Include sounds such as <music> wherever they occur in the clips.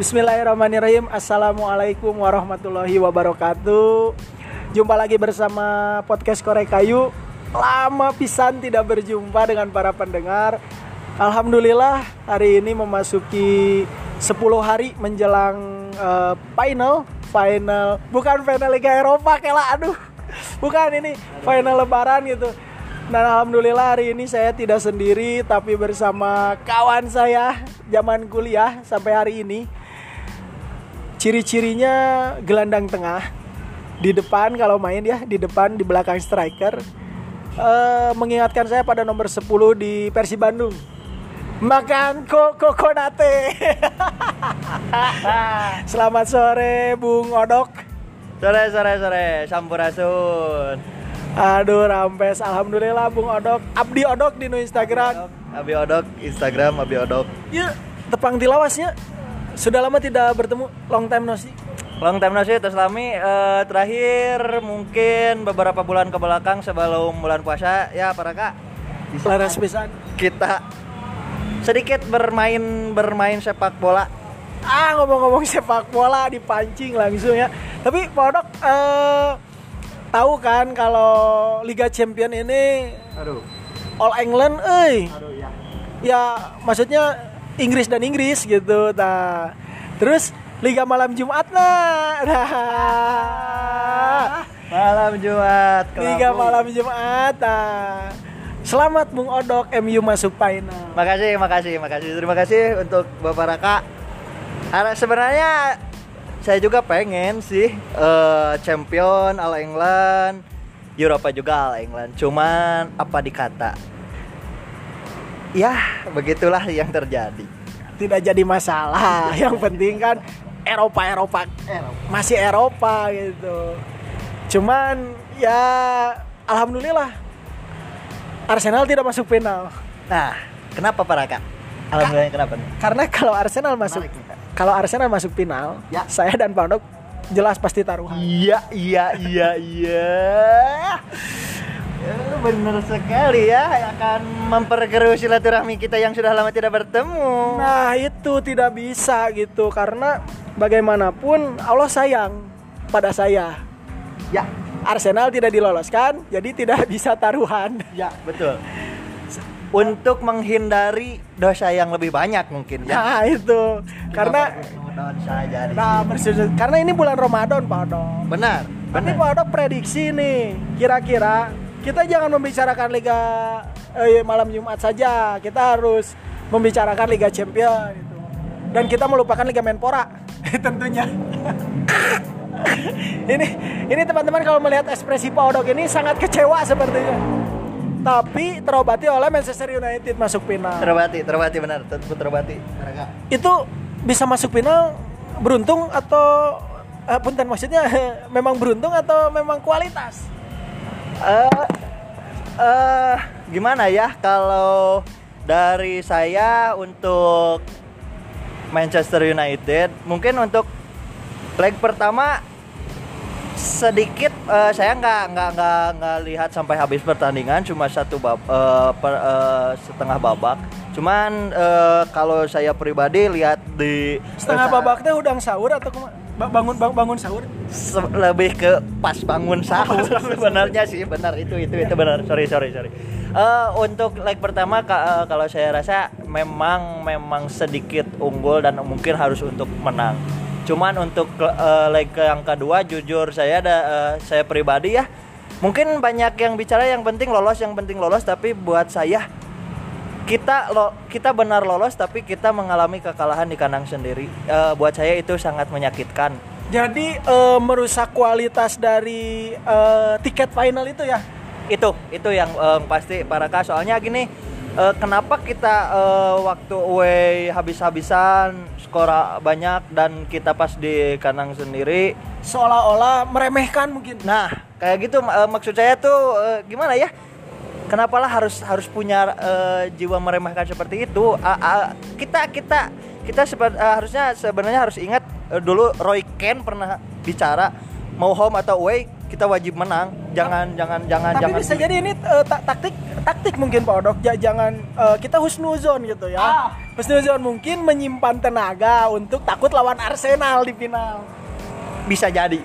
Bismillahirrahmanirrahim. Assalamualaikum warahmatullahi wabarakatuh. Jumpa lagi bersama podcast Korek Kayu. Lama pisan tidak berjumpa dengan para pendengar. Alhamdulillah hari ini memasuki 10 hari menjelang uh, final Final Bukan final Liga Eropa kela aduh. Bukan ini final lebaran gitu. Dan alhamdulillah hari ini saya tidak sendiri tapi bersama kawan saya zaman kuliah sampai hari ini. Ciri-cirinya gelandang tengah. Di depan kalau main ya, di depan di belakang striker. Uh, mengingatkan saya pada nomor 10 di Persib Bandung. Makan kok kokonate. <laughs> Selamat sore Bung Odok. Sore sore sore, Sampurasun. Aduh Rampes, alhamdulillah Bung Odok, Abdi Odok di no Instagram. Abdi Odok, Instagram Abdi Odok. Iya, tepang tilawasnya. Sudah lama tidak bertemu, long time no see. Long time no see, terus lami uh, terakhir mungkin beberapa bulan ke belakang sebelum bulan puasa ya para kak. Laras pisan. Kita sedikit bermain bermain sepak bola. Ah ngomong-ngomong sepak bola dipancing langsung ya. Tapi Pak Odok uh, tahu kan kalau Liga Champion ini aduh All England eh ya. ya maksudnya Inggris dan Inggris gitu ta terus Liga malam Jumat nah, nah. <laughs> malam Jumat Liga malam Jumat nah. Selamat Bung Odok MU masuk final. Makasih, makasih, makasih. Terima kasih untuk Bapak Raka. Sebenarnya saya juga pengen sih uh, champion All England Eropa juga All England cuman apa dikata ya begitulah yang terjadi. Tidak jadi masalah. <laughs> Yang penting kan Eropa Eropa. Masih Eropa gitu. Cuman ya alhamdulillah Arsenal tidak masuk final. Nah kenapa para kak alhamdulillah kenapa karena kalau Arsenal masuk kalau Arsenal masuk final, ya. saya dan Pak jelas pasti taruhan. Iya, iya, iya, iya. Ya, bener sekali ya akan memperkeruh silaturahmi kita yang sudah lama tidak bertemu. Nah itu tidak bisa gitu karena bagaimanapun Allah sayang pada saya. Ya. Arsenal tidak diloloskan, jadi tidak bisa taruhan. Ya betul untuk menghindari dosa yang lebih banyak mungkin ya. Nah, itu. Karena Nah, bersujud. Karena ini bulan Ramadan, Pak. Benar. Tapi Pak prediksi nih, kira-kira kita jangan membicarakan Liga eh, malam Jumat saja. Kita harus membicarakan Liga Champion gitu. Dan kita melupakan Liga Menpora <laughs> tentunya. <laughs> ini ini teman-teman kalau melihat ekspresi Pak Odok ini sangat kecewa sepertinya tapi terobati oleh Manchester United masuk final. Terobati, terobati benar, terobati. Itu bisa masuk final beruntung atau uh, punten maksudnya <laughs> memang beruntung atau memang kualitas? Uh, uh, gimana ya kalau dari saya untuk Manchester United mungkin untuk leg pertama sedikit uh, saya nggak nggak nggak nggak lihat sampai habis pertandingan cuma satu bab uh, per, uh, setengah babak. Cuman uh, kalau saya pribadi lihat di setengah uh, babak teh udang sahur atau bangun bang, bangun sahur. Lebih ke pas bangun sahur. Sebenarnya sih benar itu itu itu benar. Sorry sorry sorry. Uh, untuk leg pertama uh, kalau saya rasa memang memang sedikit unggul dan mungkin harus untuk menang. Cuman untuk uh, leg yang kedua jujur saya ada uh, saya pribadi ya mungkin banyak yang bicara yang penting lolos yang penting lolos. Tapi buat saya kita lo kita benar lolos tapi kita mengalami kekalahan di kandang sendiri. Uh, buat saya itu sangat menyakitkan. Jadi uh, merusak kualitas dari uh, tiket final itu ya? Itu itu yang uh, pasti para kak soalnya gini uh, kenapa kita uh, waktu away habis-habisan skor banyak dan kita pas di kandang sendiri? Seolah-olah meremehkan mungkin. Nah, kayak gitu uh, maksud saya tuh uh, gimana ya? Kenapalah harus harus punya uh, jiwa meremehkan seperti itu? Uh, uh, kita kita kita seba, uh, harusnya sebenarnya harus ingat uh, dulu Roy Ken pernah bicara mau home atau away kita wajib menang. Jangan jangan jangan Tapi jangan bisa jadi ini eh, ta- taktik taktik mungkin Pak Odok. Ja- jangan eh, kita husnuzon gitu ya. Ah. Husnuzon mungkin menyimpan tenaga untuk takut lawan Arsenal di final. bisa jadi.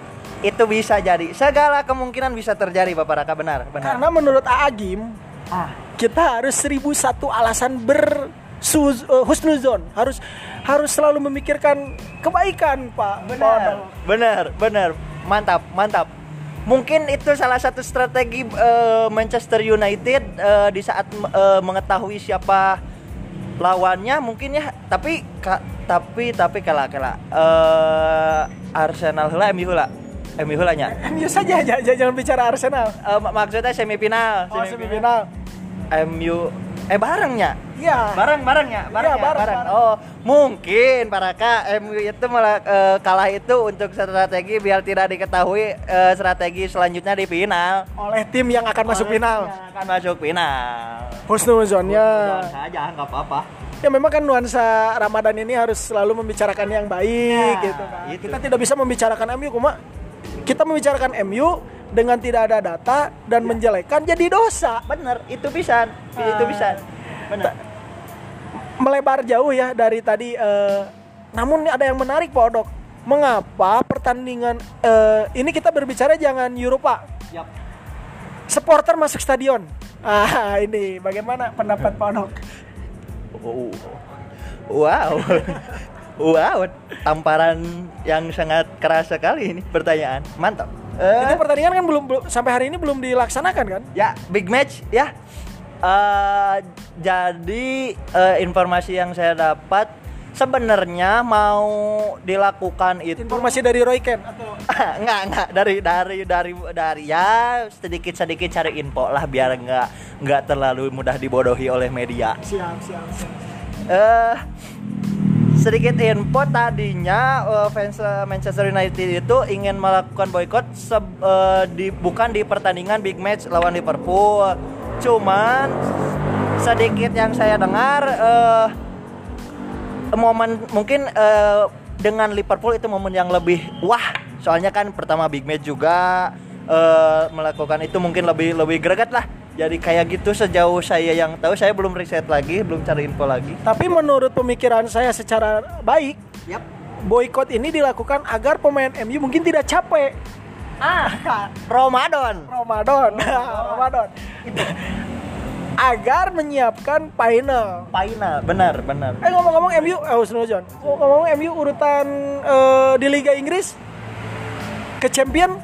Itu bisa jadi. Segala kemungkinan bisa terjadi Bapak Raka benar, benar. Karena menurut Aagim Ah, kita harus seribu satu alasan ber eh, husnuzon harus harus selalu memikirkan kebaikan Pak Pak Odok. benar, benar. Mantap, mantap. Mungkin itu salah satu strategi eh, Manchester United eh, di saat eh, mengetahui siapa lawannya mungkin ya tapi ka- tapi tapi kalah kalah eh Arsenal heula MU heula MU heula nya MU saja j- jangan bicara Arsenal. Mak- maksudnya semifinal Oh, semifinal. MU eh barengnya Iya. bareng barengnya bareng, Iya, ya? bareng, bareng. bareng. oh mungkin para kak MU itu malah eh, kalah itu untuk strategi biar tidak diketahui eh, strategi selanjutnya di final Oleh tim yang akan masuk final. Olehnya akan masuk final Husnuzonnya. Jangan saja nggak apa-apa Ya memang kan nuansa Ramadan ini harus selalu membicarakan yang baik Ya, gitu kan. itu. Kita tidak bisa membicarakan MU cuma kita membicarakan MU dengan tidak ada data dan menjelekkan jadi dosa. bener itu bisa itu Ah. bisa bener Melebar jauh ya dari tadi eh, namun ada yang menarik Pak Odok. Mengapa pertandingan eh, ini kita berbicara jangan Eropa. Yap. Supporter masuk stadion. Ah, <laughs> ini bagaimana pendapat Pak Odok? Oh. Wow. Wow, tamparan yang sangat keras sekali ini pertanyaan. Mantap. Eh, Itu pertandingan kan belum, belum sampai hari ini belum dilaksanakan kan? ya, big match ya. Eh, jadi eh, informasi yang saya dapat sebenarnya mau dilakukan itu Informasi dari Roy Ken atau <laughs> enggak enggak dari dari dari dari ya sedikit sedikit cari info lah biar enggak enggak terlalu mudah dibodohi oleh media. siap siap. siap. eh sedikit info tadinya eh, fans eh, Manchester United itu ingin melakukan boykot eh, di bukan di pertandingan big match lawan Liverpool. Cuman sedikit yang saya dengar eh momen mungkin eh, dengan Liverpool itu momen yang lebih wah. Soalnya kan pertama big match juga eh, melakukan itu mungkin lebih lebih greget lah. Jadi kayak gitu sejauh saya yang tahu saya belum riset lagi, belum cari info lagi. Tapi menurut pemikiran saya secara baik, Yap. boykot ini dilakukan agar pemain MU mungkin tidak capek. Ah, <laughs> Ramadan. Ramadan, <laughs> Ramadan. agar menyiapkan final. Final, benar, benar. Eh ngomong-ngomong MU, eh Husnuzon. Ngomong-ngomong MU urutan eh, di Liga Inggris ke champion,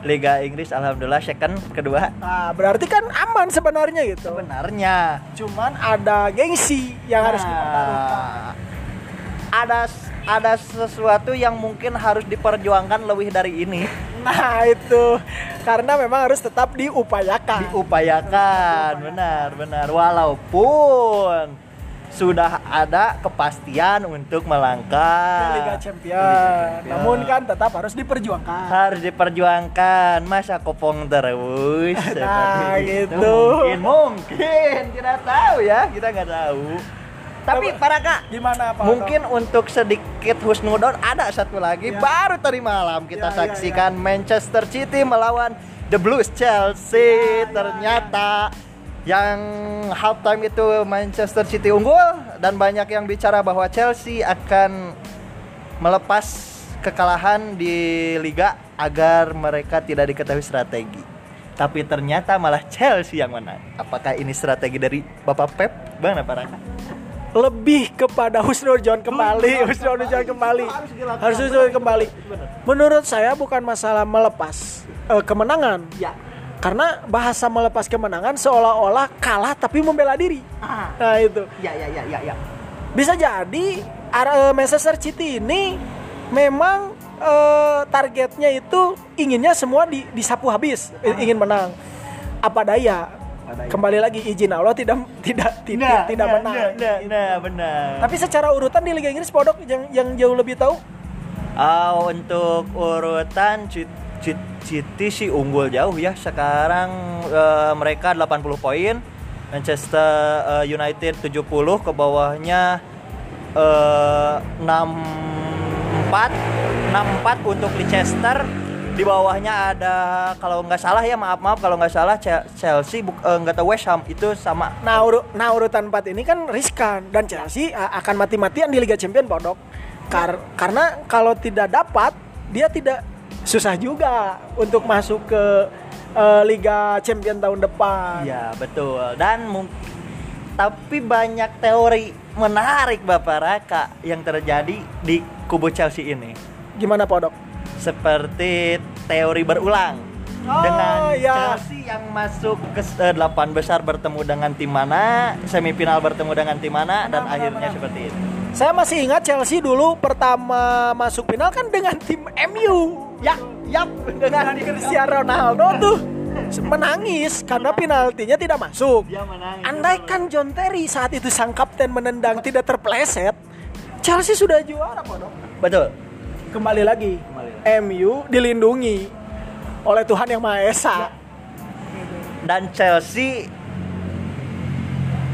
Liga Inggris alhamdulillah second kedua. nah, berarti kan aman sebenarnya gitu. Sebenarnya Cuman ada gengsi yang harus kita taruhkan. Nah, ada ada sesuatu yang mungkin harus diperjuangkan lebih dari ini. Nah itu karena memang harus tetap diupayakan. Diupayakan, benar, benar. Walaupun sudah ada kepastian untuk Ke melangkah Liga Champion. Namun kan tetap harus diperjuangkan. harus diperjuangkan masa kopong terus <laughs> Nah, seperti itu. gitu. mungkin mungkin tidak tahu ya kita nggak tahu tapi para kak Gimana Pak? mungkin untuk sedikit husnudon ada satu lagi Ya. baru tadi malam kita Ya, ya, saksikan Manchester City melawan The Blues Chelsea Ya, ya, ternyata yang halftime itu Manchester City unggul dan banyak yang bicara bahwa Chelsea akan melepas kekalahan di liga agar mereka tidak diketahui strategi. Tapi ternyata malah Chelsea yang menang. Apakah ini strategi dari Bapak Pep? Bang apa Raka? lebih kepada Husnuzon kembali, Husnuzon kembali. harus dilakukan. Harus Husnuzon kembali. Menurut saya bukan masalah melepas eh, kemenangan. Ya. Karena bahasa melepas kemenangan seolah-olah kalah tapi membela diri. Ah. Nah itu Ya ya ya ya ya. bisa jadi eh, Manchester City ini memang eh, targetnya itu inginnya semua di, disapu habis, i- ingin menang. Apa daya? Apa daya? Kembali lagi izin Allah tidak tidak tidak tidak menang. Nah, nah, nah, benar. Tapi secara urutan di Liga Inggris Podok yang yang jauh lebih tahu Ah, untuk urutan City sih unggul jauh ya. Sekarang eh, mereka 80 poin. Manchester eh, United 70 ke bawahnya eh 64 64 untuk Leicester di bawahnya ada kalau nggak salah ya maaf maaf kalau nggak salah Chelsea eh, nggak tahu West Ham itu sama Nah, uru- nah urutan 4 ini kan riskan dan Chelsea akan mati-matian di Liga Champion Podok. Kar- karena kalau tidak dapat, dia tidak susah juga untuk masuk ke eh, Liga Champion tahun depan. Iya betul dan tapi banyak teori menarik Bapak Raka yang terjadi di kubu Chelsea ini Gimana Podok? seperti teori berulang Oh, dengan ya. Chelsea yang masuk ke s- eh, delapan besar bertemu dengan tim mana semifinal bertemu dengan tim mana dan akhirnya seperti itu Saya masih ingat Chelsea dulu pertama masuk final kan dengan tim MU. Ya, yap, dengan Cristiano Ronaldo tuh menangis karena penaltinya tidak masuk. dia menangis Andaikan John Terry saat itu sang kapten menendang tidak terpleset, Chelsea sudah juara, Podok. betul Kembali lagi, Kembali MU dilindungi oleh Tuhan Yang Maha Esa. dan Chelsea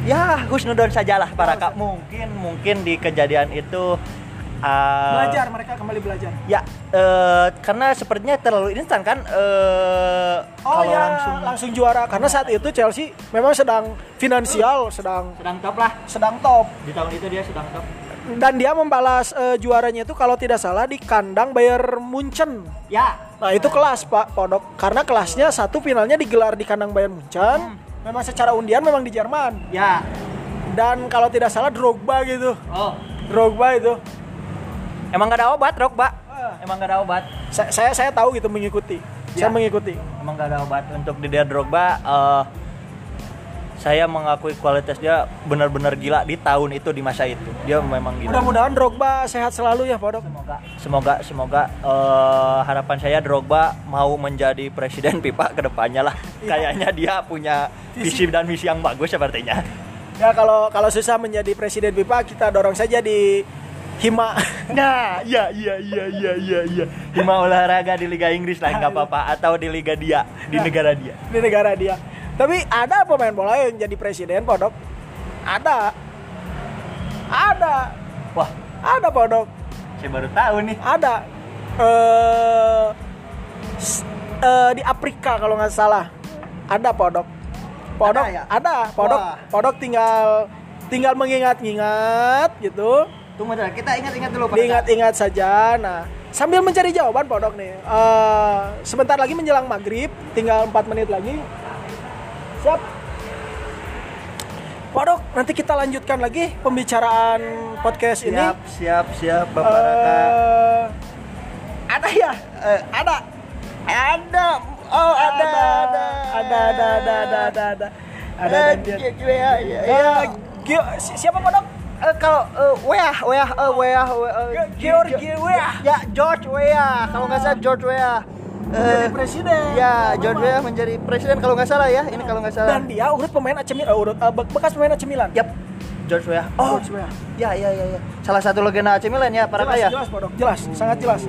ya husnudon sajalah para kak mungkin mungkin di kejadian itu uh, Belajar mereka kembali belajar. ya eh, karena sepertinya terlalu instan kan eh, Oh kalau ya, langsung langsung juara karena saat itu Chelsea memang sedang finansial, sedang sedang top lah sedang top. di tahun itu dia sedang top Dan dia membalas eh, juaranya itu kalau tidak salah di kandang Bayern Munchen. ya Nah itu kelas Pak Podok karena kelasnya satu finalnya digelar di kandang Bayern Munchen. Memang secara undian memang di Jerman. ya Dan kalau tidak salah Drogba gitu. oh Drogba itu. Emang gak ada obat Drogba Ah. emang gak ada obat Saya saya, saya tahu gitu mengikuti. Saya Ya. mengikuti. emang gak ada obat untuk Didier Drogba eh, saya mengakui kualitas dia benar-benar gila di tahun itu di masa itu dia memang gila Mudah-mudahan Drogba sehat selalu ya Podok. semoga semoga semoga eh, harapan saya Drogba mau menjadi presiden pipa ke depannya lah kayaknya dia punya visi dan misi yang bagus sepertinya Ya kalau kalau susah menjadi presiden FIFA kita dorong saja di Hima. nah iya iya iya iya iya iya lima olahraga di Liga Inggris lah nggak apa-apa atau di Liga dia di negara dia di negara dia. Tapi ada pemain bola yang jadi presiden Podok? Ada. Ada. wah Ada Podok. saya baru tahu nih Ada. Eh s- eh, di Afrika kalau nggak salah. Ada Podok. Podok Ada ya? ada. Podok Wah. Podok tinggal tinggal mengingat-ingat gitu. Tunggu bentar kita ingat-ingat dulu Pak. Diingat-ingat saja. Nah, sambil mencari jawaban Podok nih. eh, sebentar lagi menjelang maghrib, tinggal 4 menit lagi. Siap. Podok, nanti kita lanjutkan lagi pembicaraan podcast ini. siap siap siap Bapak Raka Eh, ada ya? Eh, ada. Ada. Oh, ada. Ada. Ada, ada, ada, ada, ada, ada. Ada, Eh, ada. Gi- Gi- ya, ya, ya. Eh, Gio- si- siapa Podok? Eh, kalau eh, Weah, Weah, eh, Weah, Weah, eh, George Weah. Ya, George Weah. Kalau nggak salah George Weah. Menjadi presiden. ya, George Weah menjadi presiden kalau nggak salah ya. Ini kalau nggak salah. Dan dia urut pemain AC Milan, urut eh, be- bekas pemain AC Milan. Yap, George Weah. Oh, George Weah. ya, ya, ya, ya. Salah satu legenda AC Milan ya, para jelas, kaya. jelas, Podok. Jelas, sangat jelas.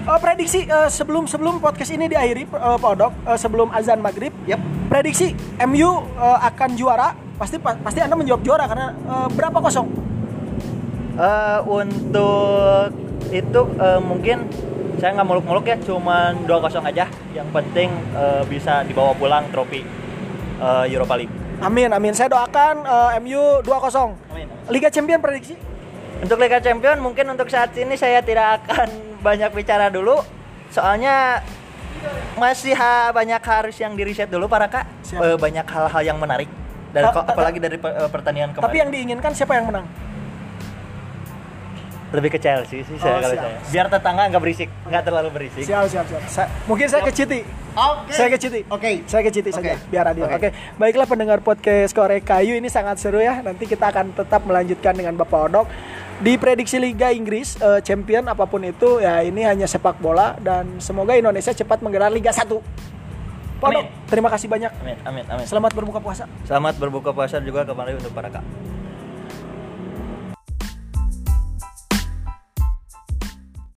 Eh, prediksi eh, sebelum sebelum podcast ini diakhiri, eh, Podok, eh, sebelum azan maghrib, Yap. prediksi MU eh, akan juara. Pasti pa- pasti anda menjawab juara karena eh, berapa kosong? Eh, untuk itu eh, mungkin saya nggak muluk-muluk ya, cuman 2-0 aja. Yang penting eh, bisa dibawa pulang trofi eh, Europa League. Amin, amin. Saya doakan eh, MU 2-0. Amin. Liga Champion prediksi? Untuk Liga Champion mungkin untuk saat ini saya tidak akan banyak bicara dulu soalnya masih ha- banyak harus yang diriset dulu para kak. Eh, banyak hal-hal yang menarik dan Ta- apalagi dari pe- eh, pertandingan kemarin Tapi yang diinginkan siapa yang menang? lebih ke Chelsea sih saya Oh, kalau siap. saya biar tetangga nggak berisik nggak terlalu berisik Siap, siap, siap. Sa- mungkin saya ke Citi. Oke. Saya ke Citi. Oke. Saya ke Citi Oke. saja, biar adil. Oke. Oke. Baiklah pendengar podcast Korek Kayu ini sangat seru ya. Nanti kita akan tetap melanjutkan dengan Bapak Odok di prediksi Liga Inggris eh, champion apa pun itu ya ini hanya sepak bola dan semoga Indonesia cepat menggelar Liga 1. Pak Odok, Amin. terima kasih banyak. amin amin amin Selamat berbuka puasa. selamat berbuka puasa juga kembali untuk para kak